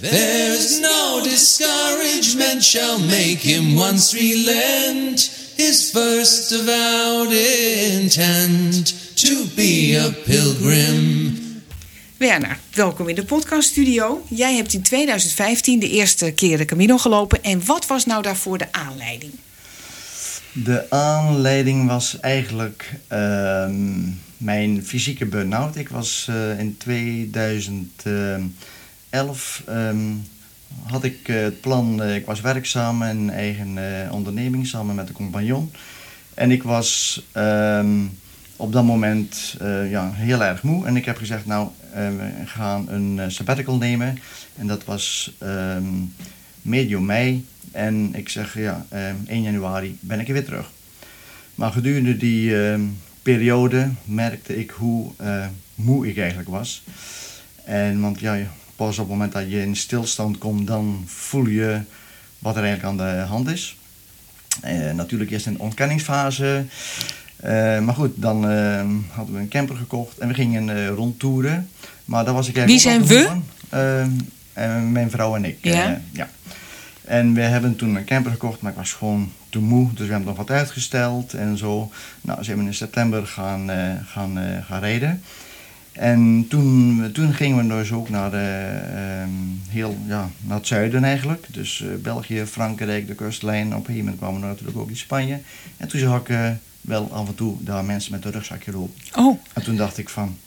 There's no discouragement shall make him once relent his first avowed intent to be a pilgrim. Werner, welkom in de podcaststudio. Jij hebt in 2015 de eerste keer de Camino gelopen. En wat was nou daarvoor de aanleiding? De aanleiding was eigenlijk ehm, mijn fysieke burn-out. Ik was eh, in 2011 ehm, had ik eh, het plan, eh, ik was werkzaam in een eigen onderneming samen met een compagnon. En ik was ehm, op dat moment ja, heel erg moe. En ik heb gezegd, nou, we gaan een sabbatical nemen. En dat was medio mei. En ik zeg, ja, 1 ehm, januari ben ik er weer terug. Maar gedurende die periode merkte ik hoe moe ik eigenlijk was. En want ja, pas op het moment dat je in stilstand komt, dan voel je wat er eigenlijk aan de hand is. Uh, natuurlijk eerst een ontkenningsfase. Uh, maar goed, dan hadden we een camper gekocht en we gingen rondtoeren. Maar dat was ik eigenlijk Wie zijn we? mijn vrouw en ik. Ja? ja. En we hebben toen een camper gekocht, maar ik was gewoon te moe. Dus we hebben nog wat uitgesteld en zo. Nou, ze hebben in september gaan, gaan, gaan rijden. En toen, toen gingen we dus ook naar, de, uh, heel, ja, naar het zuiden eigenlijk. Dus uh, België, Frankrijk, de kustlijn. Op een gegeven moment kwamen we natuurlijk ook in Spanje. En toen zag ik wel af en toe daar mensen met een rugzakje lopen. Oh. En toen dacht ik van,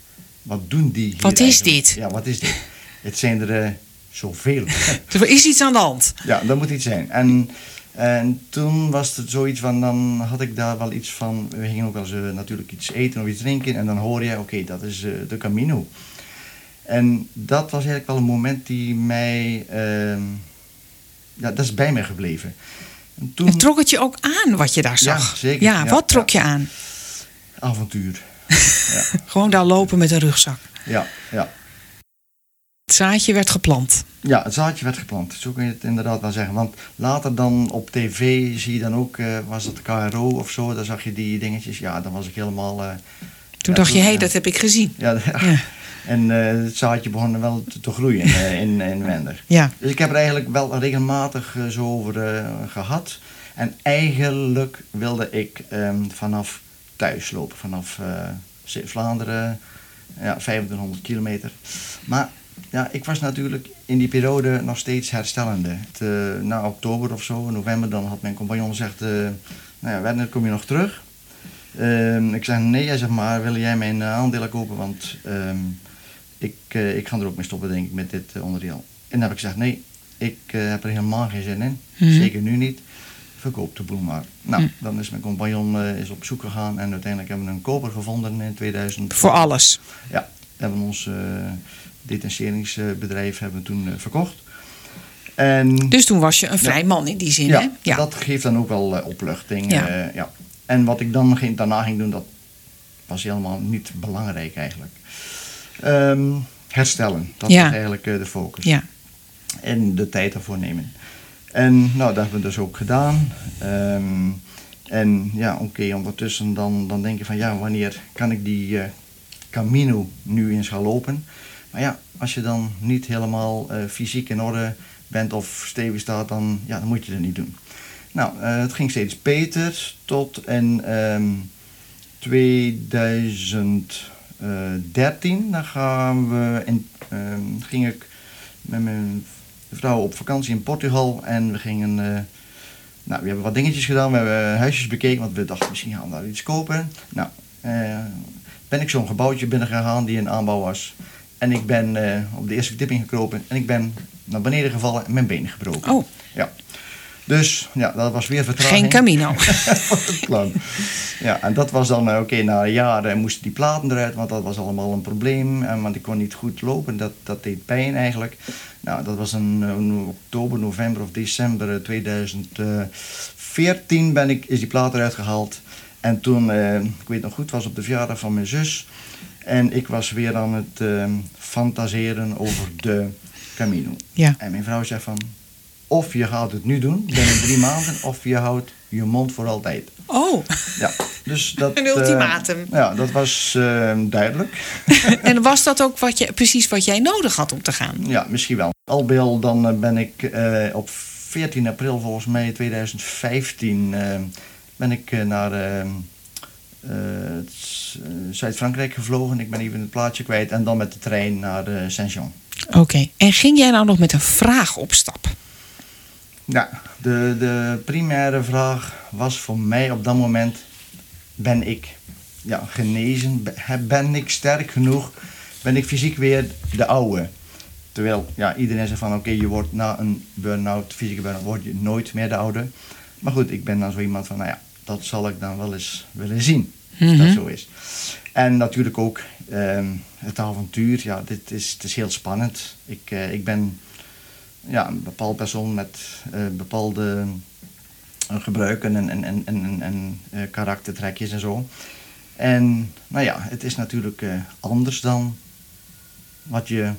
wat doen die hier Wat is dit? Ja, wat is dit? Het zijn er zoveel. er is iets aan de hand. Ja, dat moet iets zijn. En, en toen was het zoiets van, dan had ik daar wel iets van, we gingen ook wel eens uh, natuurlijk iets eten of iets drinken. En dan hoor je, oké, dat is uh, de Camino. En dat was eigenlijk wel een moment die mij, uh, ja, dat is bij mij gebleven. En toen... trok het je ook aan wat je daar zag? Ja, zeker. Ja, wat trok je aan? Avontuur. ja. Gewoon daar lopen met een rugzak. Ja, ja. Het zaadje werd geplant. Ja, het zaadje werd geplant. Zo kun je het inderdaad wel zeggen. Want later dan op tv zie je dan ook, uh, was het KRO of zo, dan zag je die dingetjes. Ja, dan was ik helemaal... Uh, toen dacht je, hé, hey, dat heb ik gezien. Ja, ja. en uh, het zaadje begon wel te, te groeien in, in Wender. Ja. Dus ik heb er eigenlijk wel regelmatig zo over gehad. En eigenlijk wilde ik um, vanaf thuis lopen, vanaf Vlaanderen, ja, 2500 kilometer. Maar ja, ik was natuurlijk in die periode nog steeds herstellende. Het, na oktober of zo, november, dan had mijn compagnon gezegd... Uh, nou ja, Werner, kom je nog terug? Uh, ik zeg, nee, hij zegt maar, wil jij mijn uh, aandelen kopen? Want ehm, ik, uh, ik ga er ook mee stoppen, denk ik, met dit onderdeel. En dan heb ik gezegd, nee, ik heb er helemaal geen zin in. Mm -hmm. Zeker nu niet. Verkoop de boel maar. Nou, mm. dan is mijn compagnon is op zoek gegaan en uiteindelijk hebben we een koper gevonden in 2000. Voor alles? Ja, hebben we ons detacheringsbedrijf hebben we toen uh, verkocht. En, dus toen was je een vrij man in die zin, ja, hè? Ja, dat geeft dan ook wel uh, opluchting. Ja. Uh, ja. En wat ik dan ging, daarna ging doen, dat was helemaal niet belangrijk eigenlijk. Um, herstellen, dat ja. is eigenlijk de focus. Ja. En de tijd ervoor nemen. En nou, dat hebben we dus ook gedaan. Um, en ja, oké, okay, ondertussen dan, dan denk je van ja, wanneer kan ik die Camino nu eens gaan lopen? Maar ja, als je dan niet helemaal uh, fysiek in orde bent of stevig staat, dan, ja, dan moet je het niet doen. Nou, uh, het ging steeds beter tot in um, 2013. Dan gaan we um, ging ik met mijn vrouw op vakantie in Portugal en we gingen. Uh, nou, we hebben wat dingetjes gedaan. We hebben huisjes bekeken, want we dachten misschien gaan we daar iets kopen. Nou, ben ik zo'n gebouwtje binnen gegaan die in aanbouw was. En ik ben uh, op de eerste verdieping gekropen en ik ben naar beneden gevallen en mijn benen gebroken. Oh. Ja. Dus ja, dat was weer vertraging. Geen camino. Ja, en dat was dan, uh, oké, okay, na jaren moesten die platen eruit, want dat was allemaal een probleem. En, want ik kon niet goed lopen, dat, dat deed pijn eigenlijk. Nou, dat was een, een oktober, november of december 2014 ben ik, is die plaat eruit gehaald. En toen, uh, ik weet nog goed, was op de verjaardag van mijn zus. En ik was weer aan het uh, fantaseren over de Camino. Ja. En mijn vrouw zei van, of je gaat het nu doen, binnen drie maanden, of je houdt je mond voor altijd. Oh. Ja, dus dat... Een ultimatum. Uh, ja, dat was uh, duidelijk. en was dat ook wat je, precies wat jij nodig had om te gaan? Ja, misschien wel. al bij al dan eh, ben ik eh, op 14 april volgens mij 2015 eh, ben ik eh, naar Zuid-Frankrijk gevlogen. Ik ben even het plaatje kwijt. En dan met de trein naar eh, Saint-Jean. Oké. En ging jij nou nog met een vraag op stap? Ja, de, de primaire vraag was voor mij op dat moment: ben ik ja, genezen? Ben- Ben ik sterk genoeg? Ben ik fysiek weer de oude? Terwijl ja, iedereen zegt van oké, je wordt na een burn-out, fysieke burn-out, word je nooit meer de oude. Maar goed, ik ben dan zo iemand van, nou ja, dat zal ik dan wel eens willen zien. Als dat zo is. En natuurlijk ook ehm, het avontuur, ja, dit is, het is heel spannend. Ik, eh, ik ben ja, een bepaald persoon met eh, bepaalde eh, gebruiken en, en, en, en, en, karaktertrekjes en zo. En nou ja, het is natuurlijk anders dan wat je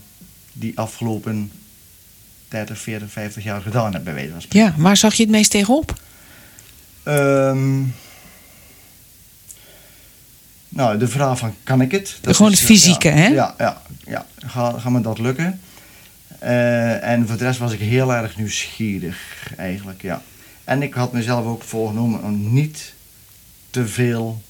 die afgelopen 30, 40, 50 jaar gedaan hebt, bij wijze van spreken. Ja, waar zag je het meest tegenop? Ehm, nou, de vraag van kan ik het? Gewoon het eh, fysieke, ja, hè? Ja, ja, ja. Ga, ga me dat lukken? Eh, en voor de rest was ik heel erg nieuwsgierig, eigenlijk, ja. En ik had mezelf ook voorgenomen om niet te veel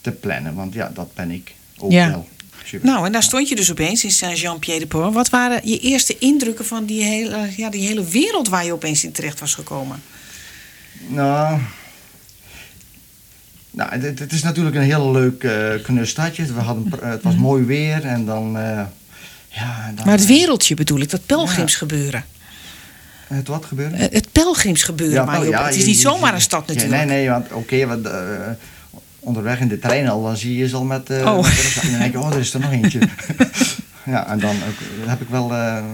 te plannen, want ja, dat ben ik ook Ja. wel. Super. Nou, en daar stond je dus opeens in Saint-Jean-Pied-de-Port. Wat waren je eerste indrukken van die hele, ja, die hele wereld waar je opeens in terecht was gekomen? Nou, nou het, het is natuurlijk een heel leuk eh knus stadje. We hadden, het was mooi weer en dan... eh, ja, dan Maar het eh, wereldje bedoel ik, dat pelgrimsgebeuren. Het wat gebeurde? Eh, Het pelgrimsgebeuren waar je op... het is niet zomaar een stad ja, natuurlijk. nee, nee, want oké, eh, onderweg in de trein al, dan zie je ze al met... eh Oh. met en dan denk je, oh, er is er nog eentje. ja, en dan ook, heb ik wel eh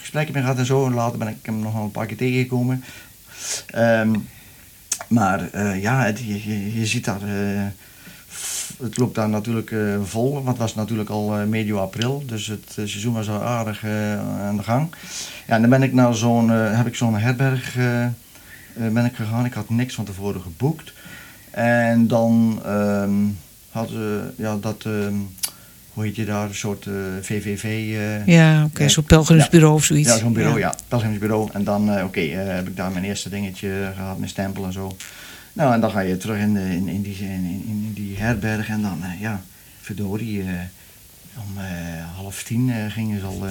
gesprekken mee gehad en zo. Later ben ik hem nog een paar keer tegengekomen. Ehm, maar eh, ja, je, je, ziet daar... eh, het loopt daar natuurlijk eh, vol, want het was natuurlijk al medio april. Dus het seizoen was al aardig aan de gang. Ja, en dan ben ik naar zo'n, heb ik zo'n herberg ben ik gegaan. Ik had niks van tevoren geboekt. En dan ehm hadden ze, ja, dat, ehm, hoe heet je daar, een soort eh, VVV. eh, Ja, oké, eh, zo'n pelgrimsbureau of zoiets. ja, zo'n bureau, ja. Pelgrimsbureau. En dan, oké, heb ik daar mijn eerste dingetje gehad, mijn stempel en zo. Nou, en dan ga je terug in, de, in, in, die, in, in, die herberg en dan, ja, verdorie, om half tien gingen ze al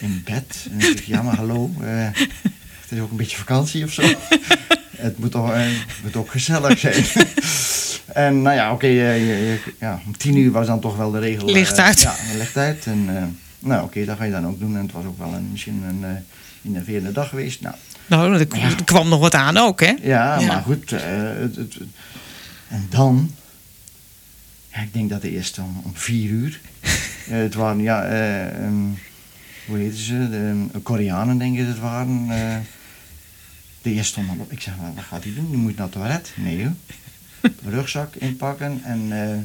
in bed. En ik zeg, ja, maar hallo, het is ook een beetje vakantie of zo. het, moet toch, het moet ook gezellig zijn. en nou ja, oké, eh, ja, om tien uur was dan toch wel de regel. eh, Licht uit. ja, licht uit. En, eh, nou oké, dat ga je dan ook doen. En het was ook wel een, misschien een innoverende dag geweest. Nou, Nou, er, kwam nog wat aan ook, hè? ja, Ja. maar goed. het, en dan, ja, ik denk dat de eerste om, om vier uur. Het waren, ja, eh, ehm, hoe heten ze? De, eh, Koreanen denk ik dat het waren. de eerste stond op. Ik zeg, wat gaat hij doen? Die moet naar het toilet. Nee Rugzak inpakken en eh,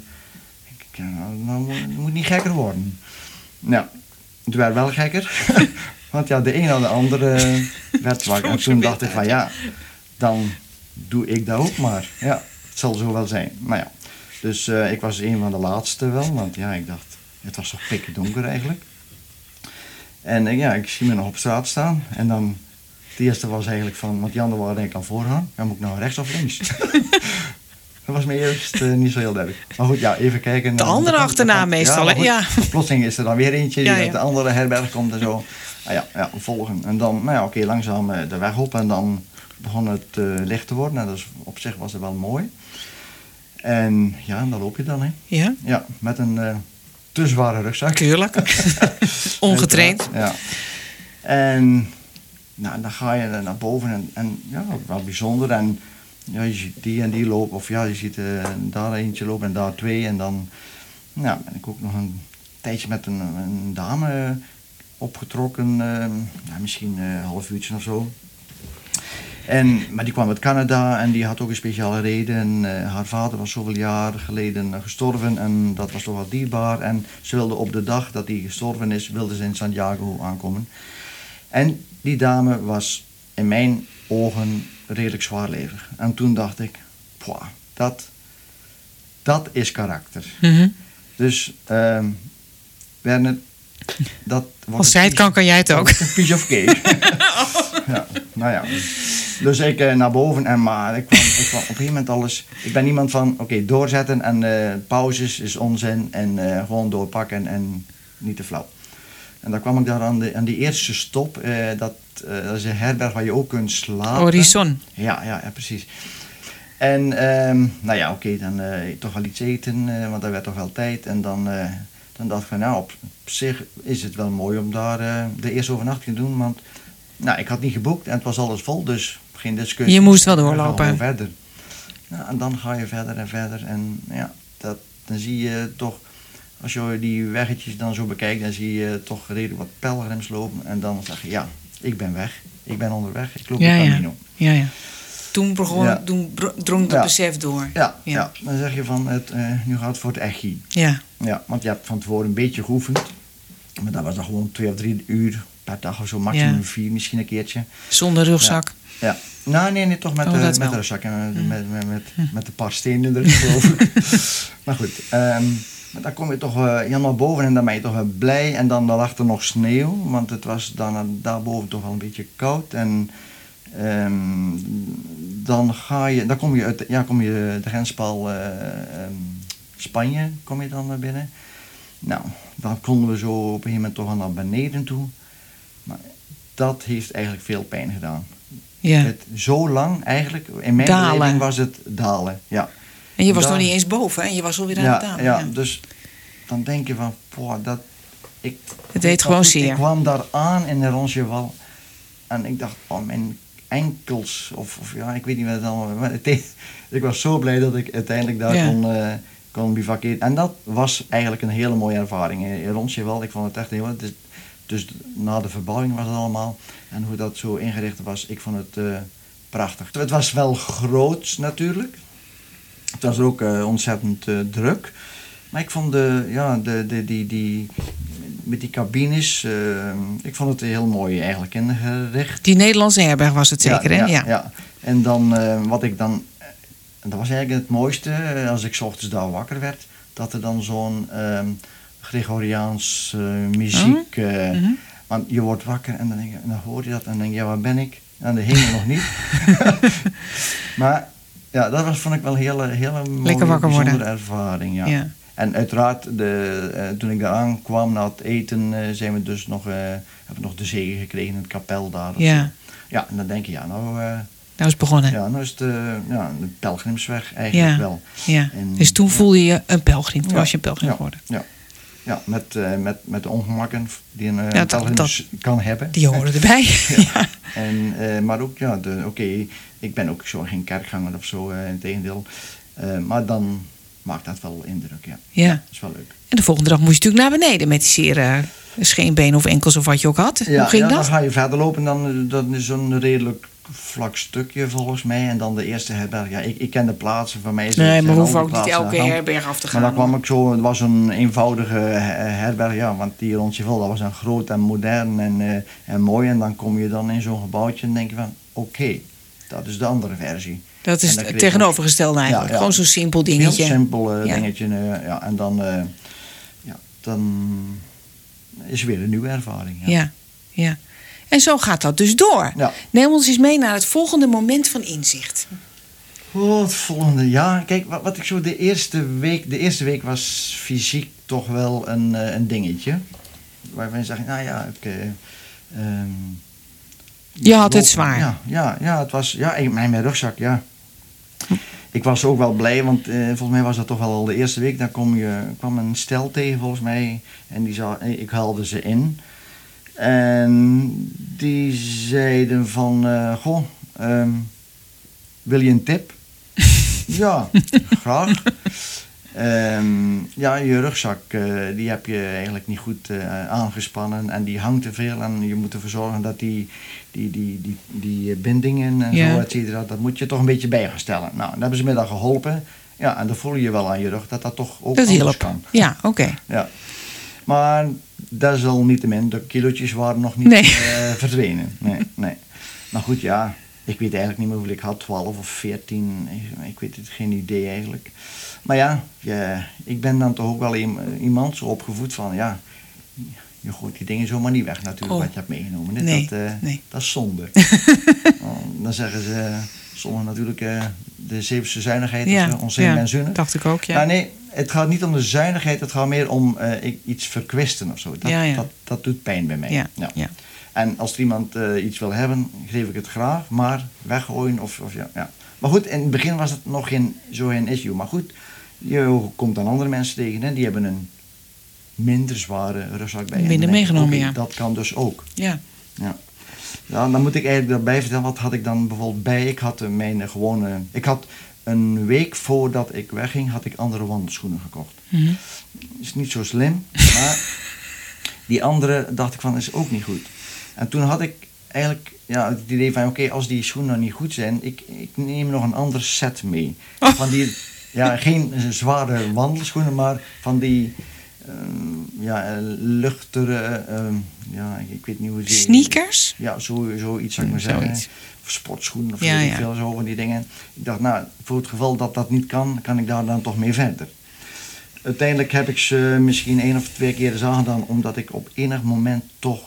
ik, nou, nou moet- het moet niet gekker worden. Nou, het werd wel gekker. Want ja, de een na de andere werd zwak. En toen dacht ik van ja, dan doe ik dat ook maar. Ja, het zal zo wel zijn. Maar ja, dus eh, ik was een van de laatste wel. Want ja, ik dacht, het was toch pikken donker eigenlijk. En ja, ik zie me nog op straat staan. En dan, het eerste was eigenlijk van, want die anderen waren denk ik aan voorgaan. Ja, moet ik nou rechts of links? Dat was me eerst eh, niet zo heel duidelijk. Maar goed, ja, even kijken. De Dan- andere dan- achterna dan- meestal, goed, Ja. Plotseling is er dan weer eentje die Ja, uit ja. de andere herberg komt en zo. Ah, ja, ja, volgen. En dan, nou ja, oké, langzaam eh, de weg op. En dan begon het eh, licht te worden. Nou, dus op zich was het wel mooi. En ja, dan loop je dan, hè. Ja, Ja, met een eh, te zware rugzak. tuurlijk. Ongetraind. Ja. En nou, dan ga je naar boven en, en ja, wel bijzonder. En ja, je ziet die en die lopen, of ja, je ziet eh, daar eentje lopen en daar twee. En dan nou, ben ik ook nog een tijdje met een, een dame opgetrokken, eh, ja, misschien eh, een half uurtje of zo. En, maar die kwam uit Canada en die had ook een speciale reden. En, eh, haar vader was zoveel jaar geleden eh, gestorven en dat was toch wel dierbaar. En ze wilde op de dag dat hij gestorven is, wilde ze in Santiago aankomen. En die dame was in mijn ogen redelijk zwaarlevig. En toen dacht ik, "Pwah, dat, dat is karakter. Mhm. Dus, ehm Werner, dat wordt Als zij het kan, kan jij het ook. een piece of cake. ja, nou ja. Dus ik eh, naar boven en maar ik kwam, ik kwam op een gegeven moment alles. Ik ben iemand van oké, doorzetten en eh, pauzes is onzin en eh, gewoon doorpakken en niet te flauw. En dan kwam ik daar aan, de, aan die eerste stop. eh, dat, eh, dat is een herberg waar je ook kunt slapen. Horizon. Ja, ja, ja precies. En ehm, nou ja, oké, dan eh, toch wel iets eten, want dat werd toch wel tijd. En dan, dan dacht ik van, nou, op, zich is het wel mooi om daar de eerste overnachting te doen. Want nou, ik had niet geboekt en het was alles vol, dus geen discussie. Je moest wel doorlopen. verder. Nou, en dan ga je verder en verder. En ja, dat, dan zie je toch, als je die weggetjes dan zo bekijkt, dan zie je toch redelijk wat pelgrims lopen. En dan zeg je, ja, ik ben weg. Ik ben onderweg. Ik loop Ja, de camino. Ja, ja. Toen, begon, Ja. toen drong dat besef door. Ja, Ja. dan zeg je van, het, eh, nu gaat het voor het echi. Ja. Ja, want je hebt van tevoren een beetje geoefend. Maar dat was dan gewoon twee of drie uur per dag of zo, maximum vier misschien een keertje. Zonder rugzak. Ja. Nou, nee, nee, toch met, Oh, de met wel. de rugzak en eh, met, met, met, met de paar stenen erin, geloof ik. maar goed, ehm, maar dan kom je toch eh, helemaal boven en dan ben je toch wel blij. En dan, dan lag er nog sneeuw, want het was dan daarboven toch wel een beetje koud. En ehm, dan, ga je, dan kom je uit ja, kom je de grenspaal eh, ehm, Spanje kom je dan naar binnen. Nou, dan konden we zo op een gegeven moment toch naar beneden toe. Maar dat heeft eigenlijk veel pijn gedaan. Ja. Het, zo lang eigenlijk, in mijn beleving was het dalen. Ja, En je was nog niet eens boven hè? je was alweer aan ja, het dalen. ja, Ja. dus dan denk je van, poh, dat... Ik, Het deed gewoon zeer. Ik kwam daar aan in de Rongeval en ik dacht, oh, mijn enkels, of, of ja, ik weet niet wat het allemaal... Maar het deed- ik was zo blij dat ik uiteindelijk daar Ja. kon, eh kon bivakeren. En dat was eigenlijk een hele mooie ervaring. In Rongeval, ik vond het echt heel... Dus, dus na de verbouwing was het allemaal. En hoe dat zo ingericht was, ik vond het eh, prachtig. Het was wel groot natuurlijk. Het was ook eh, ontzettend eh, druk. Maar ik vond de, ja, de, de, die, die, met die cabines, eh, ik vond het heel mooi eigenlijk ingericht. Die Nederlandse herberg was het zeker, ja, hè? Ja, ja. En dan, wat ik dan, dat was eigenlijk het mooiste, als ik 's ochtends daar wakker werd, dat er dan zo'n ehm, Gregoriaans muziek, eh, Mhm. want je wordt wakker en dan, denk je, en dan hoor je dat en dan denk je, ja, waar ben ik? En de hemel nog niet. maar ja, dat was, vond ik wel een hele, hele mooie, wakker bijzondere ervaring. Ja. Ja. En uiteraard, de, eh, toen ik daar aankwam na het eten, eh, zijn we dus nog, eh, hebben we nog de zegen gekregen in het kapel daar. of Ja. zo. Ja, en dan denk je, ja, nou, eh, Nou is het begonnen. Ja. ja, nou is het eh, ja, de pelgrimsweg eigenlijk Ja. wel. En, Dus toen ja. voelde je een pelgrim. Toen Ja. was je een pelgrim Ja. geworden. Ja, ja met, eh, met, met de ongemakken die een, eh, Ja, dat- kan hebben. Die horen erbij. ja. En, eh, maar ook, ja, de- oké, ik ben ook zo geen kerkganger of zo, eh in tegendeel. Maar dan maakt dat wel indruk, ja. Ja. Dat is wel leuk. En de volgende dag moest je natuurlijk naar beneden met die zere scheenbenen of enkels of wat je ook had. Hoe ging ja, dat? dan ga je verder lopen, dan, dan is zo'n redelijk vlak stukje volgens mij. En dan de eerste herberg. Ja, ik, ik ken de plaatsen, van mij is Nee, maar die ook niet elke herberg af te gaan. Maar dan kwam ik zo, het was een eenvoudige her- herberg, ja, want die rondje vol, dat was een groot en modern en, eh, en mooi. En dan kom je dan in zo'n gebouwtje en denk je van, oké, dat is de andere versie. Dat is het tegenovergestelde eigenlijk. Ja, ja. Gewoon zo'n simpel dingetje. Heel simpel Ja. dingetje, eh, ja, en dan, eh, ja, dan is weer een nieuwe ervaring. Ja, ja. En zo gaat dat dus door. Ja. Neem ons eens mee naar het volgende moment van inzicht. Oh, het volgende jaar. Kijk, wat, wat ik zo de eerste week... De eerste week was fysiek toch wel een, eh, een dingetje. Waarvan je zegt, nou ja, ik... eh, ehm, Je had het zwaar. Ja, ja, ja, het was... Ja, ik, mijn, mijn rugzak, ja. Ik was ook wel blij, want eh, volgens mij was dat toch wel al de eerste week. Dan kom je, kwam een stel tegen volgens mij. En die zou, ik haalde ze in. En die zeiden van, eh, goh, ehm, wil je een tip? ja, graag. Ehm, ja, je rugzak eh, die heb je eigenlijk niet goed eh, aangespannen en die hangt te veel. En je moet ervoor zorgen dat die, die, die, die, die bindingen en Ja. zo, et cetera, dat moet je toch een beetje bij gaan stellen. Nou, dan hebben ze me daar geholpen. Ja, en dan voel je wel aan je rug dat dat toch ook Dat anders hielp. kan. Ja, oké. Ja. Maar dat is al niet te min. De kilootjes waren nog niet Nee. eh, verdwenen. Nee, nee. Maar goed, ja. Ik weet eigenlijk niet meer hoeveel ik had. 12 of 14. Ik, weet het geen idee eigenlijk. Maar ja, ja, ik ben dan toch ook wel iem- iemand zo opgevoed van ja. je gooit die dingen zomaar niet weg natuurlijk, Oh. wat je hebt meegenomen. Nee, Dat, eh, nee. dat is zonde. Oh, dan zeggen ze, sommigen natuurlijk, eh, de zevenste zuinigheid, Ja, ja, onzin ja, en zunnen. dacht ik ook, ja. Maar nee, het gaat niet om de zuinigheid, het gaat meer om eh, iets verkwisten of zo. Dat, Ja, ja. Dat, dat doet pijn bij mij. ja, ja. En als er iemand eh, iets wil hebben, geef ik het graag, maar weggooien of, of ja, ja. Maar goed, in het begin was het nog geen, zo geen issue. Maar goed, je komt dan andere mensen tegen en die hebben een minder zware rugzak bij. Minder meegenomen, ja. Dat kan dus ook. ja. Ja. ja, dan moet ik eigenlijk daarbij vertellen, wat had ik dan bijvoorbeeld bij? Ik had eh, mijn gewone, ik had een week voordat ik wegging, had ik andere wandelschoenen gekocht. Mhm. Is niet zo slim, maar die andere dacht ik van is ook niet goed. En toen had ik eigenlijk ja, het idee van oké, als die schoenen nou niet goed zijn, ik, ik neem nog een ander set mee. Oh. Van die, ja, geen zware wandelschoenen, maar van die ehm, ja, luchtere, ehm, ja, ik weet niet hoe ze... Sneakers? Ja, zo, zoiets zou ik maar Mm, zeggen. zoiets. Of sportschoenen of Ja, zo, ja. veel zo van die dingen. Ik dacht, nou, voor het geval dat dat niet kan, kan ik daar dan toch mee verder. Uiteindelijk heb ik ze misschien één of twee keer eens aangedaan, omdat ik op enig moment toch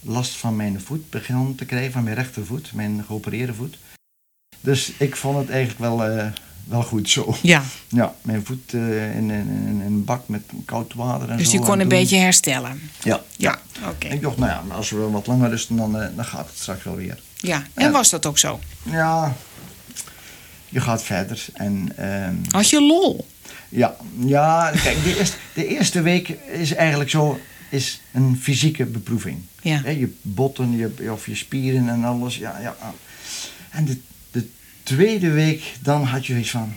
last van mijn voet begon te krijgen, van mijn rechtervoet, mijn geopereerde voet. Dus ik vond het eigenlijk wel, eh, wel goed zo. Ja, Ja, mijn voet eh, in, in een bak met koud water en dus zo. je kon en een beetje herstellen. Ja, Ja, oké. ik dacht, nou ja, als we wat langer rusten, dan, eh, dan gaat het straks wel weer. Ja, en was dat ook zo? Ja, je gaat verder. En ehm, Had je lol? ja, ja, kijk, de eerste, de eerste week is eigenlijk zo, is een fysieke beproeving. Ja. Je botten, je, of je spieren en alles. Ja, ja. En de tweede week, dan had je iets van,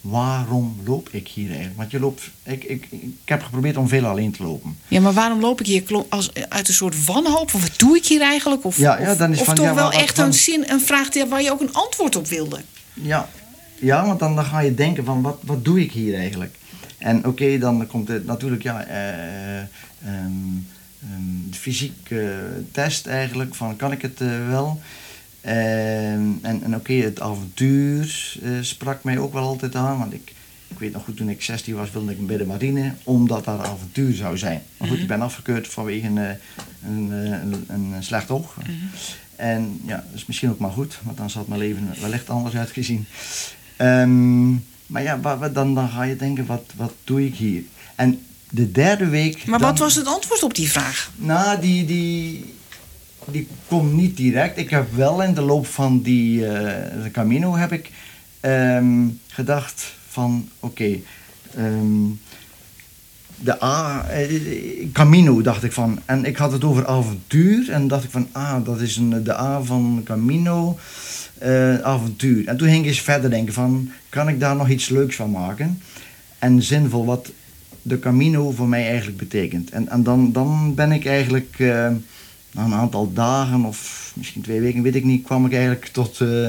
waarom loop ik hier eigenlijk? Want je loopt, ik, ik, ik heb geprobeerd om veel alleen te lopen. Ja, maar waarom loop ik hier als, uit een soort wanhoop? Of wat doe ik hier eigenlijk? Of, Ja, ja, dan is of van, toch ja, wel echt van- een, zin, een vraag die- waar je ook een antwoord op wilde? Ja, ja want dan, dan ga je denken van wat, wat doe ik hier eigenlijk? En oké, dan komt het natuurlijk ja, de fysieke test eigenlijk van kan ik het eh, wel? Ehm, en en oké, het avontuur eh, sprak mij ook wel altijd aan, want ik, ik weet nog goed toen ik 16 was wilde ik bij de marine, omdat daar avontuur zou zijn. Maar goed, ik ben afgekeurd vanwege een, eh, een, eh, een, een slecht oog. En ja, dat is misschien ook maar goed, want dan had mijn leven wellicht anders uitgezien. Ehm, maar ja, wa- wa- dan, dan ga je denken, wat, wat doe ik hier? En de derde week... Maar dan- wat was het antwoord op die vraag? Nou, die, die, die komt niet direct. Ik heb wel in de loop van die eh, de Camino heb ik ehm, gedacht van, oké, ehm, de A, eh, Camino dacht ik van. En ik had het over avontuur en dacht ik van, ah, dat is een, de A van Camino, eh, avontuur. En toen ging ik eens verder denken van, kan ik daar nog iets leuks van maken? En zinvol, wat de Camino voor mij eigenlijk betekent. En, en dan, dan ben ik eigenlijk, na een aantal dagen of misschien twee weken, weet ik niet, kwam ik eigenlijk tot eh,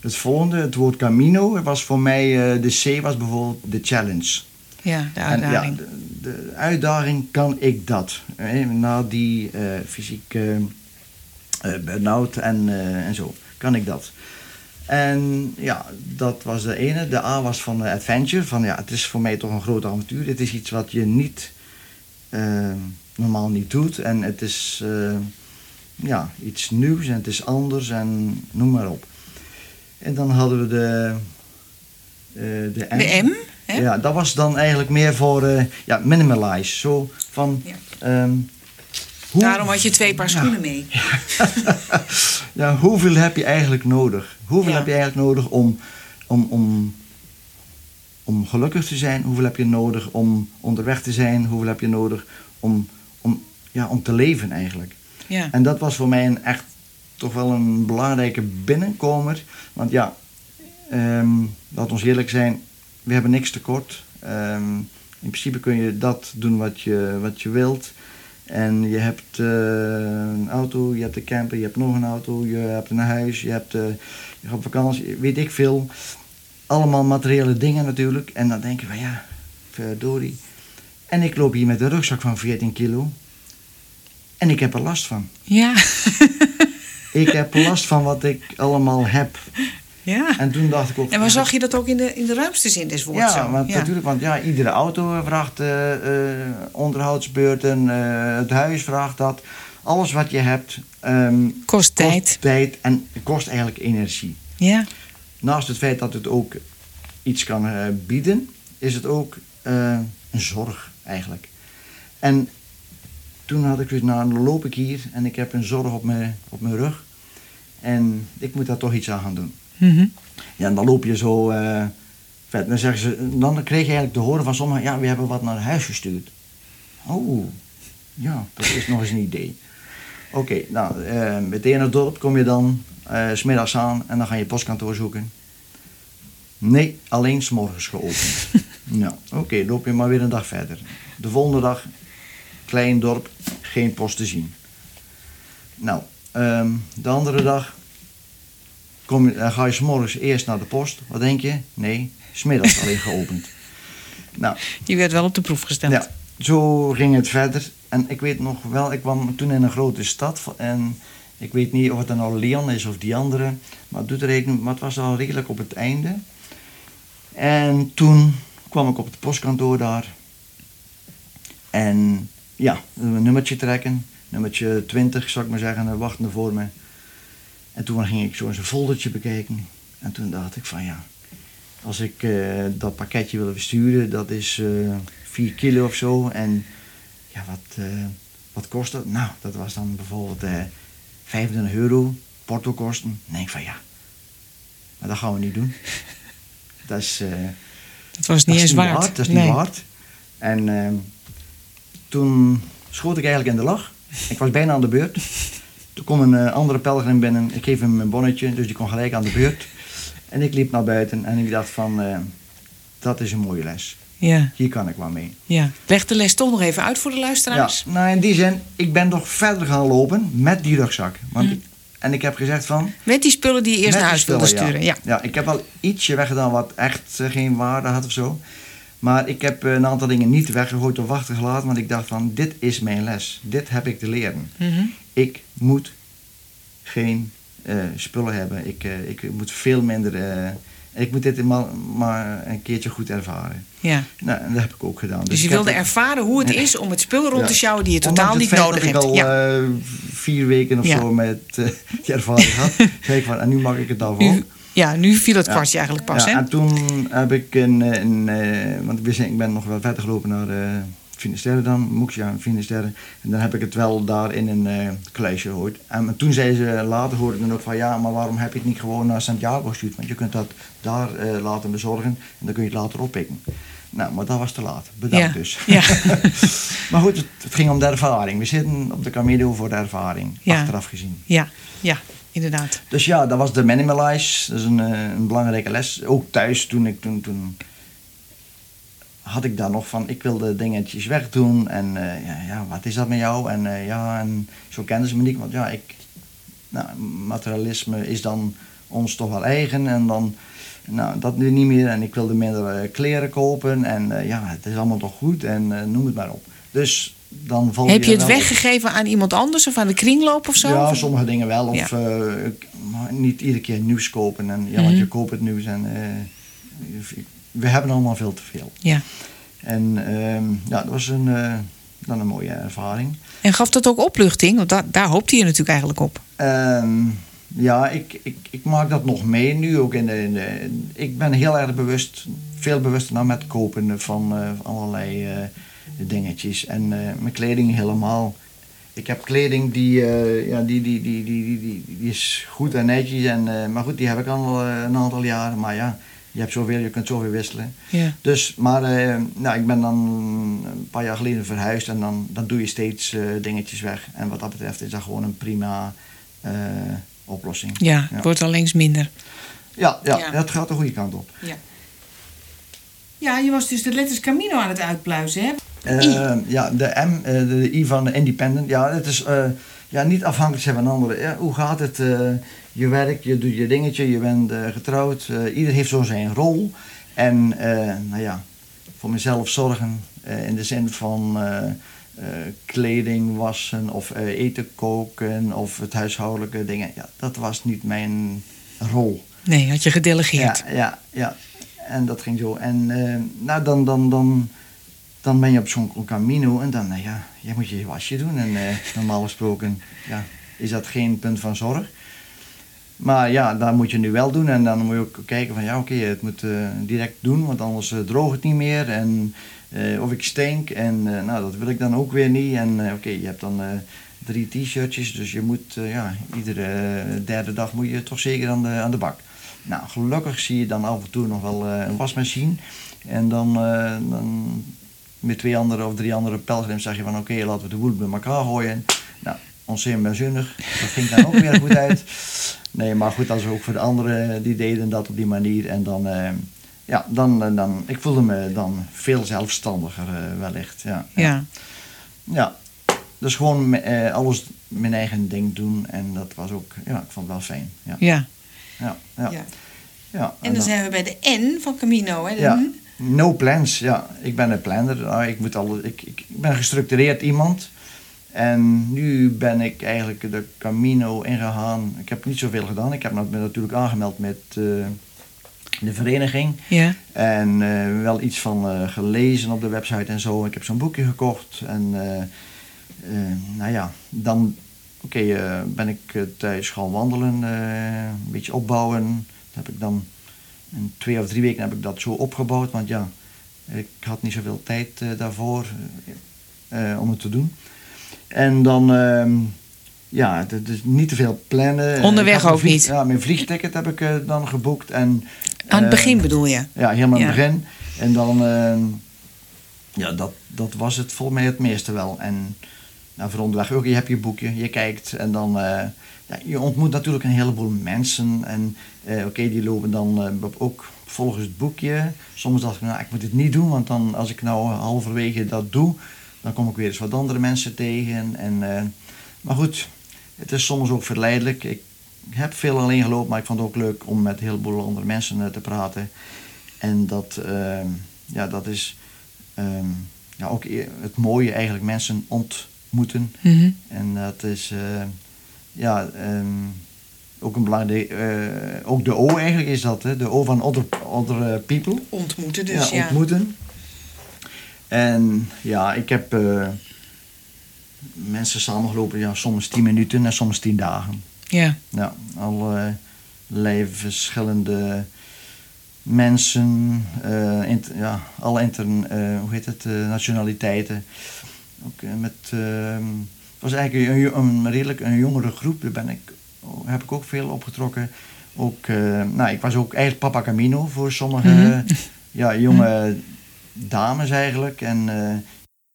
het volgende. Het woord Camino was voor mij, eh, de C was bijvoorbeeld de challenge. Ja, de En uitdaging. ja, de, de uitdaging kan ik dat. Hè, na die eh fysiek eh eh, burn-out en, eh, en zo, kan ik dat. En ja, dat was de ene. De A was van eh, adventure. Van ja, het is voor mij toch een groot avontuur. Het is iets wat je niet eh, normaal niet doet. En het is eh, ja, iets nieuws en het is anders en noem maar op. En dan hadden we de, eh, de M. De M, hè? Ja, dat was dan eigenlijk meer voor eh, ja, minimalize. Zo van. Ja. ehm, hoe- Daarom had je twee paar Ja. schoenen mee. ja, hoeveel heb je eigenlijk nodig? Hoeveel heb je eigenlijk nodig om, om, om, om gelukkig te zijn? Hoeveel heb je nodig om onderweg te zijn? Hoeveel heb je nodig om, ja, om te leven eigenlijk? Ja. En dat was voor mij een echt toch wel een belangrijke binnenkomer. Want ja, ehm laat ons eerlijk zijn, we hebben niks tekort. Ehm, in principe kun je dat doen wat je, wat je wilt. En je hebt eh, een auto, je hebt een camper, je hebt nog een auto, je hebt een huis, je, hebt, eh, je gaat op vakantie, weet ik veel. Allemaal materiële dingen natuurlijk. En dan denk je van ja, verdorie. En ik loop hier met een rugzak van 14 kilo. En ik heb er last van. Ja. Ik heb last van wat ik allemaal heb. Ja. En toen dacht ik ook... En waar zag je dat ook in de, in de ruimste zin des woords? Ja, zo? want natuurlijk, want ja, iedere auto vraagt eh, eh, onderhoudsbeurten, eh, het huis vraagt dat. Alles wat je hebt ehm, Kost tijd. kost tijd en kost eigenlijk energie. Ja. Naast het feit dat het ook iets kan bieden, is het ook een zorg eigenlijk. En toen had ik dus, nou dan loop ik hier en ik heb een zorg op mijn, op mijn rug. En ik moet daar toch iets aan gaan doen. Mhm. Ja, en dan loop je zo eh vet. Dan, zeggen ze, dan kreeg je eigenlijk te horen van sommigen, ja, we hebben wat naar huis gestuurd. Oh, ja, dat is nog eens een idee. Oké, nou, eh meteen in het dorp kom je dan s smiddags aan en dan ga je postkantoor zoeken. Nee, alleen s'morgens geopend. nou, oké, loop je maar weer een dag verder. De volgende dag, klein dorp, geen post te zien. Nou, ehm, de andere dag kom je, dan ga je s'morgens eerst naar de post. Wat denk je? Nee, smiddags alleen geopend. Nou, Je werd wel op de proef gesteld. ja, zo ging het verder. En ik weet nog wel, ik kwam toen in een grote stad. En ik weet niet of het dan nou Leon is of die andere. Maar het doet er niet- Maar het was al redelijk op het einde. En toen kwam ik op het postkantoor daar. En ja, een nummertje trekken. Nummertje 20, zou ik maar zeggen, wachtende voor me. En toen ging ik zo eens een foldertje bekijken. En toen dacht ik van ja, als ik eh, dat pakketje wil versturen, dat is eh 4 kilo of zo. En ja, wat, eh, wat kost dat? Nou, dat was dan bijvoorbeeld eh 25 euro, portokosten. Dan denk ik van ja, maar dat gaan we niet doen. Dat is, Dat was niet eens waard. Dat is Nee. niet waard. En ehm, toen schoot ik eigenlijk in de lach. Ik was bijna aan de beurt. Toen kwam een eh, andere pelgrim binnen. Ik geef hem een bonnetje, dus die kon gelijk aan de beurt. En ik liep naar buiten en ik dacht van, eh, dat is een mooie les. Ja, Hier kan ik wel mee. ja. Leg de les toch nog even uit voor de luisteraars. Ja, nou in die zin, ik ben nog verder gaan lopen met die rugzak. Want ik- en ik heb gezegd van... Met die spullen die je eerst naar huis wilde sturen. Ja. Ja, ik heb wel ietsje weggedaan wat echt eh, geen waarde had of zo. Maar ik heb eh, een aantal dingen niet weggegooid of achtergelaten. Want ik dacht van, dit is mijn les. Dit heb ik te leren. Mhm. Ik moet geen eh, spullen hebben. Ik, eh, ik moet veel minder... eh, ik moet dit maar, maar een keertje goed ervaren. ja. Nou, en dat heb ik ook gedaan. Dus je ik heb wilde ervaren hoe het is om het spul rond te sjouwen die je totaal niet nodig hebt. ik al ja. eh, vier weken of Ja. zo met die ervaring had. zei ik van, en nu mag ik het nou vol. ja, nu viel het kwartje eigenlijk pas. ja, hè? En toen heb ik een, een eh, want zijn, ik ben nog wel verder gelopen naar eh Finisterre dan, Moexia en Finisterre. En dan heb ik het wel daar in een eh kluisje gehoord. En toen zei ze, later hoorde ik dan ook van, ja, maar waarom heb je het niet gewoon naar Santiago gestuurd? Want je kunt dat daar laten bezorgen en dan kun je het later oppikken. Nou, maar dat was te laat. Bedankt Ja. dus. Ja. maar goed, het, het ging om de ervaring. We zitten op de Camino voor de ervaring, achteraf gezien. ja, ja, Dus ja, dat was de Minimalize. Dat is een, eh, een belangrijke les. Ook thuis toen ik toen, toen had ik daar nog van, ik wilde dingetjes wegdoen. En eh, ja, ja, wat is dat met jou? En eh, ja, en zo kenden ze me niet. Want ja, ik, nou, materialisme is dan ons toch wel eigen. En dan, nou, dat nu niet meer. En ik wilde minder kleren kopen. En ja, het is allemaal toch goed. En noem het maar op. Dus dan val Heb je het op- weggegeven aan iemand anders of aan de kringloop of zo? ja, sommige dingen wel. Of Ja. eh, niet iedere keer nieuws kopen. En, ja, Mhm. want je koopt het nieuws en eh, we hebben allemaal veel te veel. Ja. En ehm, ja, dat was een, eh, dan een mooie ervaring. En gaf dat ook opluchting? Want daar, daar hoopte je natuurlijk eigenlijk op. Ehm, ja, ik, ik, ik maak dat nog mee nu ook in de, in de- Ik ben heel erg bewust, veel bewuster nou met kopen van allerlei dingetjes. En eh, mijn kleding helemaal. Ik heb kleding die, eh, ja, die, die, die, die, die, die, die is goed en netjes. En, eh, maar goed, die heb ik al eh, een aantal jaren. Maar ja, je hebt zoveel, je kunt zoveel wisselen. Ja. Dus, maar eh, nou, ik ben dan een paar jaar geleden verhuisd en dan, dan doe je steeds eh, dingetjes weg. En wat dat betreft is dat gewoon een prima eh, oplossing. Ja, het wordt al eens minder. Ja, ja, Ja. dat gaat de goede kant op. Ja. Ja, je was dus de letters Camino aan het uitpluizen, hè? Eh, ja, de M, eh, de I van de Independent. Ja, het is eh, ja, niet afhankelijk zijn van anderen. Ja, hoe gaat het? je werkt, je doet je dingetje, je bent getrouwd. ieder heeft zo zijn rol. En nou ja, voor mezelf zorgen in de zin van kleding wassen of eten koken of het huishoudelijke dingen. Ja, dat was niet mijn rol. Nee, had je gedelegeerd. Ja, ja, ja. En dat ging zo. En nou, dan, dan, dan, dan ben je op zo'n Camino en dan, nou ja, je moet je wasje doen. En eh, normaal gesproken ja, is dat geen punt van zorg. Maar ja, dat moet je nu wel doen. En dan moet je ook kijken van, ja oké, het moet eh, direct doen, want anders uh, droogt het niet meer. En, of ik stink. En nou, dat wil ik dan ook weer niet. En oké, je hebt dan drie t-shirtjes, dus je moet, ja, iedere derde dag moet je toch zeker aan de, aan de bak. Nou, gelukkig zie je dan af en toe nog wel een wasmachine. En dan, dan met twee andere of drie andere pelgrims zeg je van oké, laten we de boel bij elkaar gooien. Nou, ontzettend zinnig. Dat ging dan ook weer goed uit. Nee, maar goed, dat is ook voor de anderen die deden dat op die manier. En dan, uh, ja, dan, eh, dan, ik voelde me dan veel zelfstandiger uh, wellicht. Ja. ja. Ja. Dus gewoon uh, alles mijn eigen ding doen. En dat was ook, ja, ik vond het wel fijn. Ja. Ja. ja, ja. ja. en, en dan, zijn we bij de N van Camino. Hè? ja. No plans, ja. Ik ben een planner. Ah, ik, moet alle, ik, ik, ben een gestructureerd iemand. En nu ben ik eigenlijk de Camino ingegaan. Ik heb niet zoveel gedaan. Ik heb me natuurlijk aangemeld met uh, de vereniging. Ja. En uh, wel iets van uh, gelezen op de website en zo. Ik heb zo'n boekje gekocht. En nou ja, dan oké, okay, ben ik thuis gaan wandelen. een beetje opbouwen. Dat heb ik dan in twee of drie weken heb ik dat zo opgebouwd, want ja, ik had niet zoveel tijd uh, daarvoor uh, om het te doen. En dan, uh, ja, dus niet te veel plannen. Onderweg ook niet? Ja, mijn vliegticket heb ik dan geboekt. En, Aan het begin bedoel je? Ja, helemaal aan het begin. En dan, ehm, ja, dat, dat was het volgens mij het meeste wel. En nou, voor onderweg ook, je hebt je boekje, je kijkt en dan ja, je ontmoet natuurlijk een heleboel mensen. En eh, oké, die lopen dan eh, ook volgens het boekje. Soms dacht ik, nou, ik moet dit niet doen, want dan als ik nou halverwege dat doe, dan kom ik weer eens wat andere mensen tegen. En, eh, maar goed, het is soms ook verleidelijk. Ik heb veel alleen gelopen, maar ik vond het ook leuk om met een heleboel andere mensen te praten. En dat, ja, dat is ja, ook e-, het mooie eigenlijk, mensen ontmoeten. Mhm. En dat is ja, um, ook een belangrijk, uh, ook de O eigenlijk is dat, hè? de O van other, other eh, people. Ontmoeten dus, ja. ontmoeten. En ja, ik heb uh, mensen samengelopen, ja, soms tien minuten en soms tien dagen. Ja. Ja, allerlei verschillende mensen, uh, inter, ja, alle inter, hoe heet het, nationaliteiten. Ook met ehm, het was eigenlijk een, een, redelijk een jongere groep. Daar ben ik, heb ik ook veel opgetrokken. Ook, uh, nou, ik was ook eigenlijk Papa Camino voor sommige mm ja, jonge dames eigenlijk. En,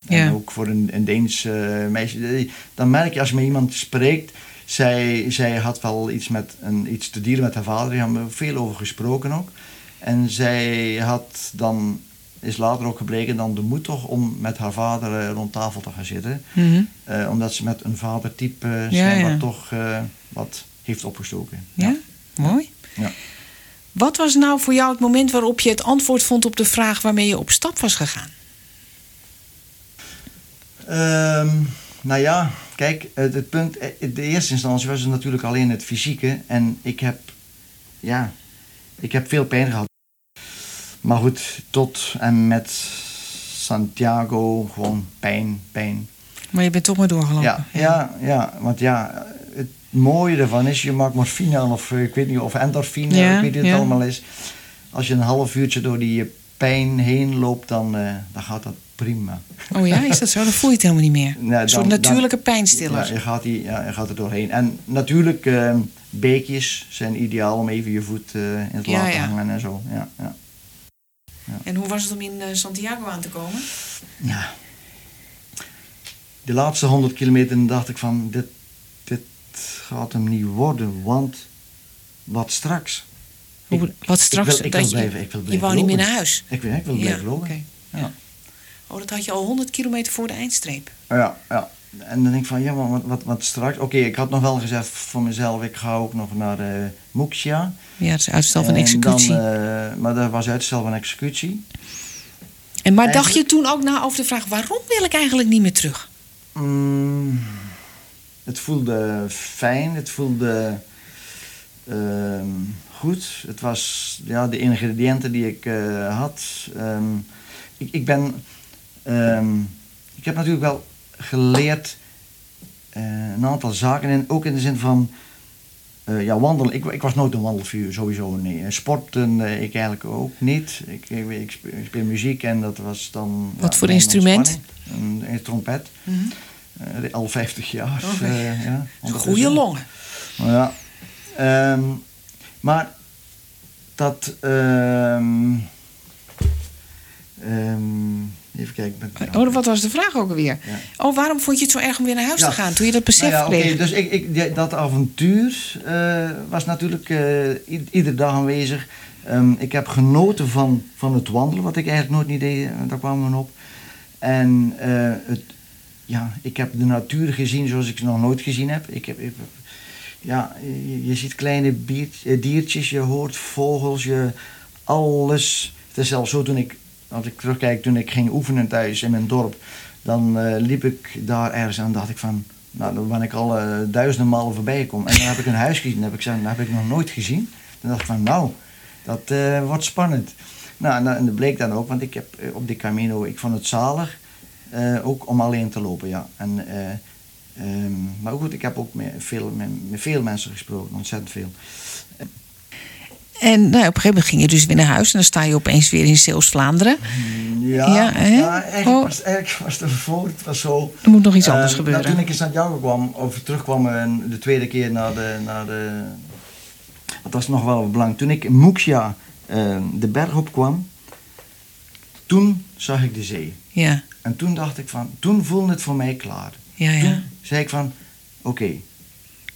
uh, en ook voor een, een Deens uh, meisje. Dan merk je als je met iemand spreekt. Zij, zij had wel iets, met een, iets te dieren met haar vader. Daar hebben we veel over gesproken ook. En zij had dan is later ook gebleken dan de moed toch om met haar vader uh, rond tafel te gaan zitten. Mm uh, omdat ze met een vadertype uh, ja, ja. toch wat heeft opgestoken. Ja, mooi. Ja. Wat was nou voor jou het moment waarop je het antwoord vond op de vraag waarmee je op stap was gegaan? Um, nou ja, kijk, het, het punt, in de eerste instantie was het natuurlijk alleen het fysieke. En ik heb, ja, ik heb veel pijn gehad. Maar goed, tot en met Santiago gewoon pijn, pijn. Maar je bent toch maar doorgelopen. Ja, ja, ja, want ja, het mooie ervan is, je maakt morfine of ik weet niet of endorfine, ja, ik weet niet wat het allemaal is. Als je een half uurtje door die pijn heen loopt, dan, uh, dan gaat dat prima. Oh ja, is dat zo? Dan voel je het helemaal niet meer. Nee, een soort natuurlijke dan, pijnstiller. Ja, je gaat, die, ja, je gaat er doorheen. En natuurlijk, uh, beekjes zijn ideaal om even je voet uh, in het water te hangen en zo. Ja, ja. Ja. En hoe was het om in uh, Santiago aan te komen? Ja. De laatste 100 kilometer dacht ik van, dit, dit gaat hem niet worden, want wat straks? Hoe, wat straks? Ik wil, ik wil blijven, ik wil blijven je wou niet meer naar huis? Ik, wil, ik wil blijven lopen. Okay. Ja. Oh, dat had je al 100 kilometer voor de eindstreep? Ja, ja. En dan denk ik van, ja, maar wat, wat, wat straks? Oké, ik had nog wel gezegd voor mezelf, ik ga ook nog naar uh. Ja, dat is uitstel van executie. Dan, uh, maar dat was uitstel van executie. En maar dacht je toen ook na over de vraag, waarom wil ik eigenlijk niet meer terug? Mm, het voelde fijn, het voelde uh, goed. Het was ja, de ingrediënten die ik eh, had. Ehm, ik, ik ben. ehm, ik heb natuurlijk wel geleerd eh, een aantal zaken. En ook in de zin van. eh, ja, wandelen. Ik, ik was nooit een wandelvuur, sowieso nee. En Sporten, eh, ik eigenlijk ook niet. Ik, ik, ik speel, ik speel muziek en dat was dan... Wat voor instrument? Een, een trompet. Eh, al 50 jaar. Oh, eh, ja, Goede longen. Ja. Maar dat. ehm, ik ben- Oh, wat was de vraag ook alweer? Ja. Oh, waarom vond je het zo erg om weer naar huis Ja. te gaan toen je dat besef Nou ja, kreeg? dus ik, ik, dat avontuur eh, was natuurlijk eh, i- iedere dag aanwezig. Ehm, ik heb genoten van, van het wandelen, wat ik eigenlijk nooit niet deed. eh, Daar kwamen we op. En eh, het, ja, ik heb de natuur gezien zoals ik ze nog nooit gezien heb. Ik heb, ik- ja, je, je ziet kleine biert- eh, diertjes, je hoort vogels, je, alles. Het is zelfs zo toen ik, als ik terugkijk, toen ik ging oefenen thuis in mijn dorp, dan eh, liep ik daar ergens en dacht ik van, nou, dan ben ik al eh, duizenden malen voorbij gekomen. En dan heb ik een huis gezien, dat heb ik, dat heb ik nog nooit gezien. Dan dacht ik van, nou, dat eh, wordt spannend. Nou, en, dat- bleek dan ook, want ik heb op die Camino, ik vond het zalig, ook om alleen te lopen, ja. En, eh, ehm, maar goed, ik heb ook met veel, met, met veel mensen gesproken, ontzettend veel. En nou, op een gegeven moment ging je dus weer naar huis en dan sta je opeens weer in Zeeuws-Vlaanderen. Ja, Ja, ja, hè? eigenlijk, Oh. was, eigenlijk was het was zo... Er moet nog iets anders Eh, gebeuren. nou, toen ik in Santiago kwam, of terugkwam eh, de tweede keer naar de... Naar de dat was nog wel belangrijk. Toen ik in Muxia eh, de berg op kwam, toen zag ik de zee. Ja, En toen dacht ik van, toen voelde het voor mij klaar. ja, ja. Toen zei ik van, oké.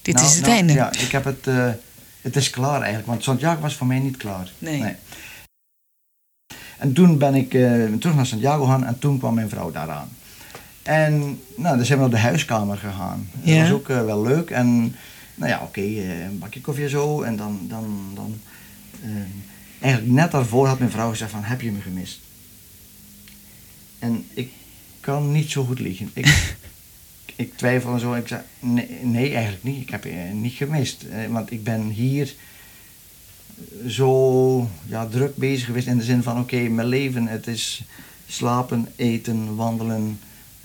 Dit nou- is het nou, einde. Ja, ik heb het, eh, het is klaar eigenlijk, want Santiago was voor mij niet klaar. Nee. En toen ben ik eh, terug naar Santiago gegaan en toen kwam mijn vrouw daaraan. En nou, dan zijn we naar de huiskamer gegaan. Ja. Dat was ook eh, wel leuk. En nou ja, oké, eh, een bakje koffie zo. En dan, dan, dan eigenlijk net daarvoor had mijn vrouw gezegd van, heb je me gemist? En ik kan niet zo goed liegen. Ik, ik twijfel en zo. Ik zei, nee, eigenlijk niet. Ik heb je niet gemist. Eh, want ik ben hier zo ja, druk bezig geweest in de zin van, oké, mijn leven, het is slapen, eten, wandelen.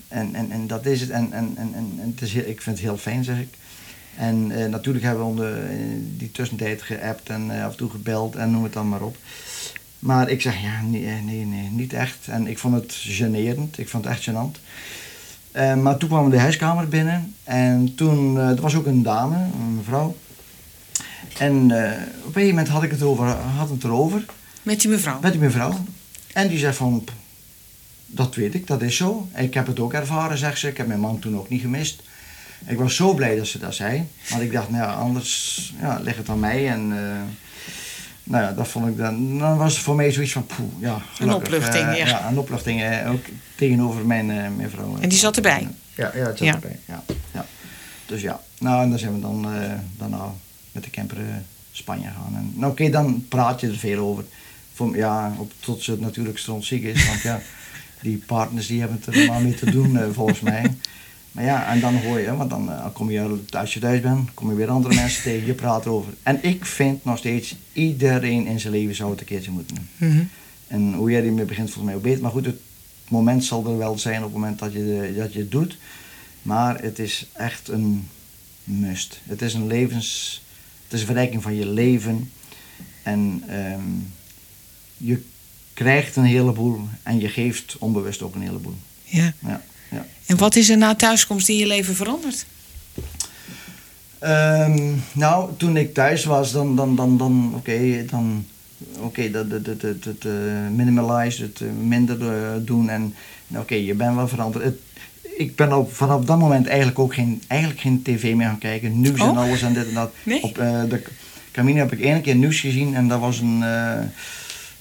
En, en, en dat is het. En, en, en, en het is ik vind het heel fijn, zeg ik. En eh, natuurlijk hebben we onder eh, die tussentijd geappt en eh, af en toe gebeld en noem het dan maar op. Maar ik zeg, ja, nee, eh, nee, nee, niet echt. En ik vond het generend. Ik vond het echt gênant. Eh, maar toen kwamen we de huiskamer binnen. En toen, eh, er was ook een dame, een mevrouw. En eh, op een gegeven moment had ik het over, had het erover Met die mevrouw. met die mevrouw. En die zegt van, "P, dat weet ik, dat is zo. Ik heb het ook ervaren, zegt ze. Ik heb mijn man toen ook niet gemist. Ik was zo blij dat ze dat zei. Want ik dacht, nou ja, anders ja, ligt het aan mij. En nou ja, dat vond ik dan, dan was het voor mij zoiets van, poeh, ja, gelukkig. opluchting, eh, ja. een opluchting, eh, ook tegenover mijn, eh, mijn vrouw. En die zat erbij? Ja, ja het zat Ja. erbij. Ja, ja. Dus ja, nou en dan zijn we dan daarna met de camper Spanje gaan. En, nou oké, dan praat je er veel over. Voor, ja, op, tot ze natuurlijk strontziek is. Want ja, die partners die hebben het er maar mee te doen volgens mij. Maar ja, en dan hoor je, want dan eh, kom je, als je thuis bent, kom je weer andere mensen tegen, je praat erover. En ik vind nog steeds, iedereen in zijn leven zou het een keertje moeten doen. Mhm. En hoe jij ermee begint, volgens mij ook beter. Maar goed, het moment zal er wel zijn op het moment dat je, de- dat je het doet. Maar het is echt een must. Het is een levens... Het is een verrijking van je leven. En ehm, je krijgt een heleboel en je geeft onbewust ook een heleboel. Ja. Ja, ja. En wat is er na thuiskomst in je leven veranderd? Ehm, nou, toen ik thuis was, dan, dan, dan, dan oké, dan, oké, dat, dat, dat, dat, dat, minimalize, het eh, minder eh, doen en, oké, je bent wel veranderd. Het, ik ben op, vanaf dat moment eigenlijk ook geen, eigenlijk geen tv meer gaan kijken, nieuws en Oh? alles en dit en dat. Nee? Op eh, de Camino heb ik één keer nieuws gezien en dat was een,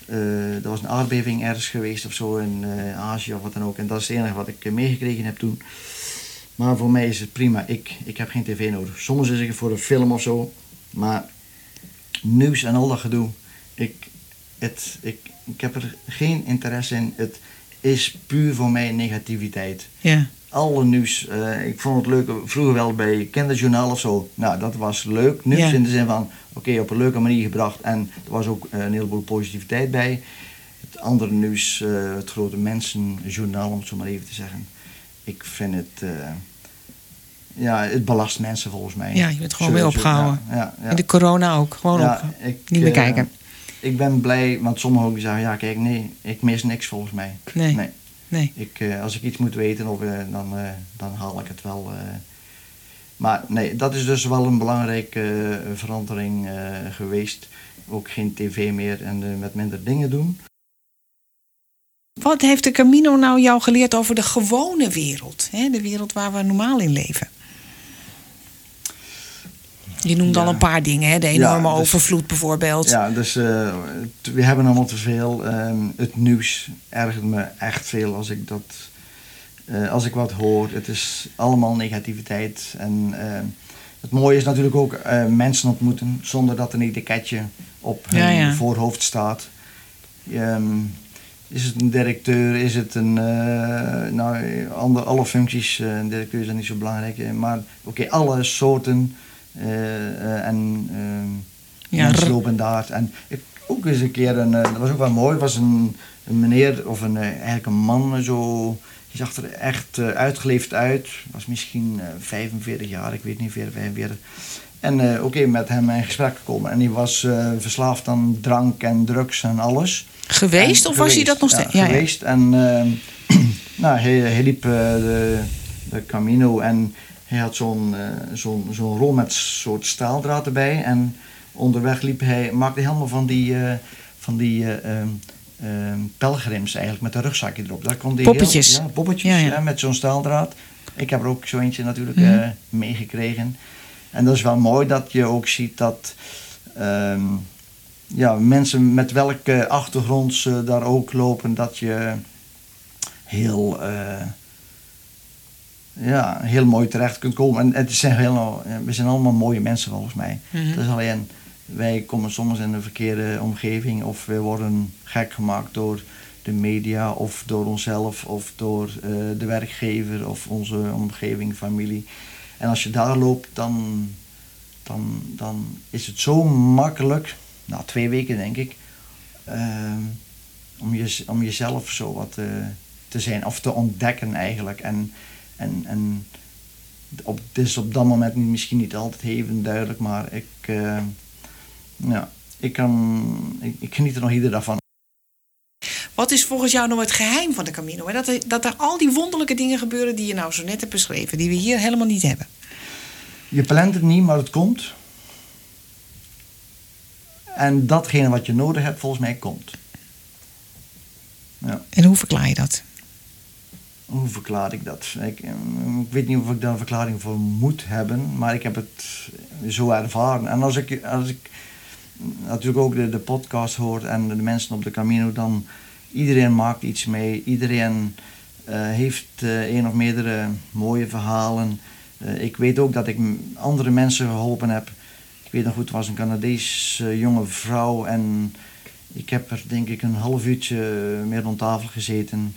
eh, dat was een aardbeving ergens geweest of zo in eh, Azië of wat dan ook. En dat is het enige wat ik eh, meegekregen heb toen. Maar voor mij is het prima. Ik, ik heb geen tv nodig. Soms is het voor een film of zo. Maar nieuws en al dat gedoe. Ik, het, ik, ik heb er geen interesse in. Het is puur voor mij negativiteit. Ja. Alle nieuws. eh, ik vond het leuk, vroeger wel bij Kinderjournaal of zo. Nou, dat was leuk. Nieuws Ja. in de zin van, oké, op een leuke manier gebracht. En er was ook eh, een heleboel positiviteit bij. Het andere nieuws, eh, het grote mensenjournaal, om het zo maar even te zeggen. Ik vind het... ja, het belast mensen volgens mij. Ja, je bent gewoon weer opgehouden. Ja, ja, ja. In de corona ook. Gewoon op. ik, Niet meer kijken. Ik ben blij, want sommigen ook zeggen, ja kijk, nee, ik mis niks volgens mij. Nee. nee. Nee. Ik, eh, als ik iets moet weten, of, eh, dan, eh, dan haal ik het wel. Maar nee, dat is dus wel een belangrijke verandering geweest. Ook geen tv meer en met minder dingen doen. Wat heeft de Camino nou jou geleerd over de gewone wereld? Hè? De wereld waar we normaal in leven. Je noemde Ja. al een paar dingen, hè? de enorme Ja, dus- overvloed bijvoorbeeld. Ja, dus eh, we hebben allemaal te veel. Ehm, het nieuws ergert me echt veel als ik dat. eh, als ik wat hoor. Het is allemaal negativiteit. En ehm, het mooie is natuurlijk ook eh, mensen ontmoeten zonder dat er een etiketje op hun Ja, voorhoofd staat. Ehm, is het een directeur? Is het een. nou, andere, alle functies. een directeur zijn niet zo belangrijk. Maar oké, alle soorten. Eh, eh, en ehm, Ja, mensen r- lopen daar. En ik, ook eens een keer, een, eh, dat was ook wel mooi, was een, een meneer of een, eigenlijk een man zo, die zag er echt uitgeleefd uit. Was misschien eh, 45 jaar, ik weet niet, 40, 45. En eh, oké, met hem in gesprek gekomen. En die was verslaafd aan drank en drugs en alles. Geweest En of was hij dat nog ja, steeds? Ja, ja. geweest. En ehm, nou, hij, hij liep de, de Camino en hij had zo'n eh, zo'n zo'n rol met soort staaldraad erbij. En onderweg liep hij, maakte helemaal van die, eh, van die eh, ehm, ehm, pelgrims eigenlijk met een rugzakje erop. Daar kon die Poppetjes. Heel, ja, poppetjes Ja, met zo'n staaldraad. Ik heb er ook zo eentje natuurlijk Mhm. meegekregen. En dat is wel mooi dat je ook ziet dat ehm, ja, mensen met welke achtergrond ze daar ook lopen, dat je heel, ja, heel mooi terecht kunt komen. En het zijn heel, we zijn allemaal mooie mensen volgens mij. Mhm. Het is alleen, wij komen soms in een verkeerde omgeving of we worden gek gemaakt door de media of door onszelf of door eh, de werkgever of onze omgeving, familie. En als je daar loopt, dan, dan, dan is het zo makkelijk, na twee weken denk ik, ehm, om, je, om jezelf zo wat eh, te zijn of te ontdekken eigenlijk. En, en, en op, het is op dat moment misschien niet altijd even duidelijk, maar ik, eh, ja, ik, kan, ik, ik geniet er nog iedere dag van. Wat is volgens jou nou het geheim van de Camino? hè? Dat er, dat er al die wonderlijke dingen gebeuren die je nou zo net hebt beschreven, die we hier helemaal niet hebben. Je plant het niet, maar het komt. En datgene wat je nodig hebt, volgens mij komt. Ja. En hoe verklaar je dat? Hoe verklaar ik dat? Ik, eh, ik weet niet of ik daar een verklaring voor moet hebben, maar ik heb het zo ervaren. En als ik, als ik natuurlijk ook de, de podcast hoor en de mensen op de Camino, dan iedereen maakt iets mee. Iedereen eh, heeft eh een of meerdere mooie verhalen. Ik weet ook dat ik andere mensen geholpen heb. Ik weet nog goed, er was een Canadese jonge vrouw en ik heb er denk ik een half uurtje meer rond tafel gezeten.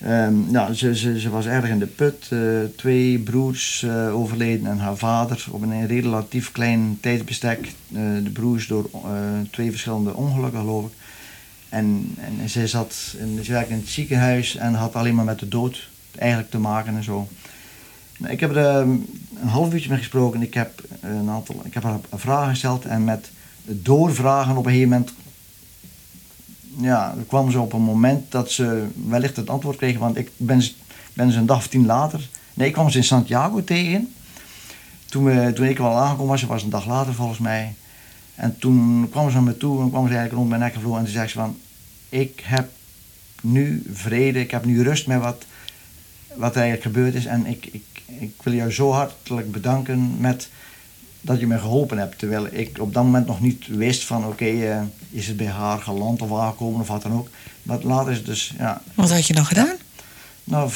Ehm, nou, ze, ze, ze was erg in de put. eh, twee broers eh, overleden en haar vader op een relatief klein tijdsbestek. Eh, de broers door twee verschillende ongelukken, geloof ik. En, en zij zat in, ze werkte in het ziekenhuis en had alleen maar met de dood eigenlijk te maken en zo. Nou, Ik heb er ehm, een half uurtje mee gesproken. Ik heb, een aantal, ik heb haar vragen gesteld en met doorvragen op een gegeven moment ja, dan kwam ze op een moment dat ze wellicht het antwoord kregen. Want ik ben, ben ze een dag of tien later. Nee, ik kwam ze in Santiago tegen. Toen, we, toen ik al aangekomen was, ze was een dag later volgens mij. En toen kwam ze naar me toe en kwam ze eigenlijk rond mijn nek gevlogen. En toen zei ze van, ik heb nu vrede, ik heb nu rust met wat, wat er eigenlijk gebeurd is. En ik, ik, ik wil jou zo hartelijk bedanken met dat je me geholpen hebt. Terwijl ik op dat moment nog niet wist van oké, eh, is het bij haar geland of aangekomen of wat dan ook. Maar later is het dus, ja, Wat had je dan gedaan? nou,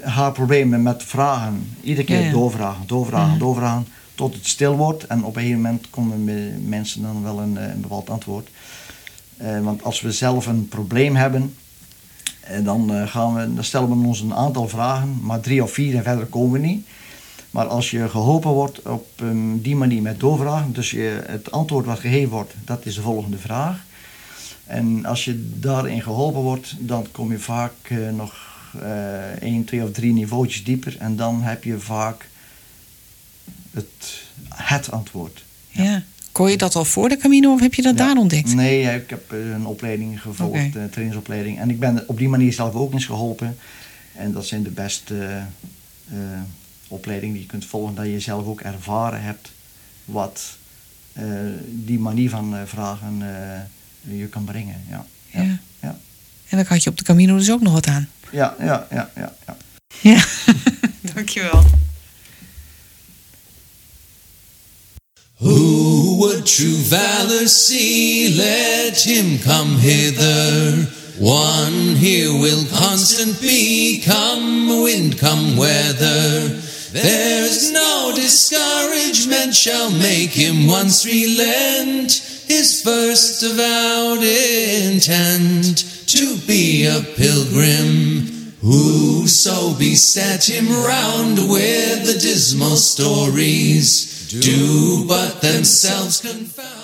eh, haar problemen met vragen. Iedere keer Ja, ja. doorvragen, doorvragen, Mhm. doorvragen. Tot het stil wordt en op een gegeven moment komen me- mensen dan wel een, eh, een bepaald antwoord. Eh, want als we zelf een probleem hebben En dan, gaan we, dan stellen we ons een aantal vragen, maar drie of vier en verder komen we niet. Maar als je geholpen wordt op ehm, die manier met doorvragen, dus je, het antwoord wat gegeven wordt, dat is de volgende vraag. En als je daarin geholpen wordt, dan kom je vaak eh, nog eh één, twee of drie niveautjes dieper. En dan heb je vaak het, het antwoord. Ja. Kon je dat al voor de Camino of heb je dat Ja. daar ontdekt? Nee, ik heb eh, een opleiding gevolgd, een trainingsopleiding. En ik ben op die manier zelf ook eens geholpen. En dat zijn de beste opleidingen die je kunt volgen, dat je zelf ook ervaren hebt wat eh, die manier van eh, vragen eh, je kan brengen. Ja. Ja. Ja. Ja. En dan had je op de Camino dus ook nog wat aan. Ja, ja, ja, ja, ja. Ja, dankjewel. Who would true valor see? Let him come hither. One here will constant be, come wind, come weather. There's no discouragement shall make him once relent his first avowed intent to be a pilgrim. Whoso beset him round with the dismal stories do but themselves confound.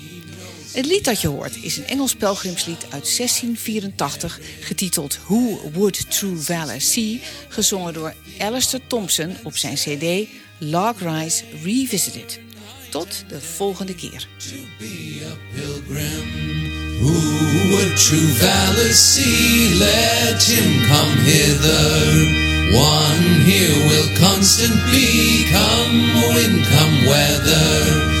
Het lied dat je hoort is een Engels pelgrimslied uit 1684, getiteld Who Would True Valor See, gezongen door Alistair Thompson op zijn CD Log Rise Revisited. Tot de volgende keer. Who would true valor see? Let him come hither. One here will constant be, come wind, come weather.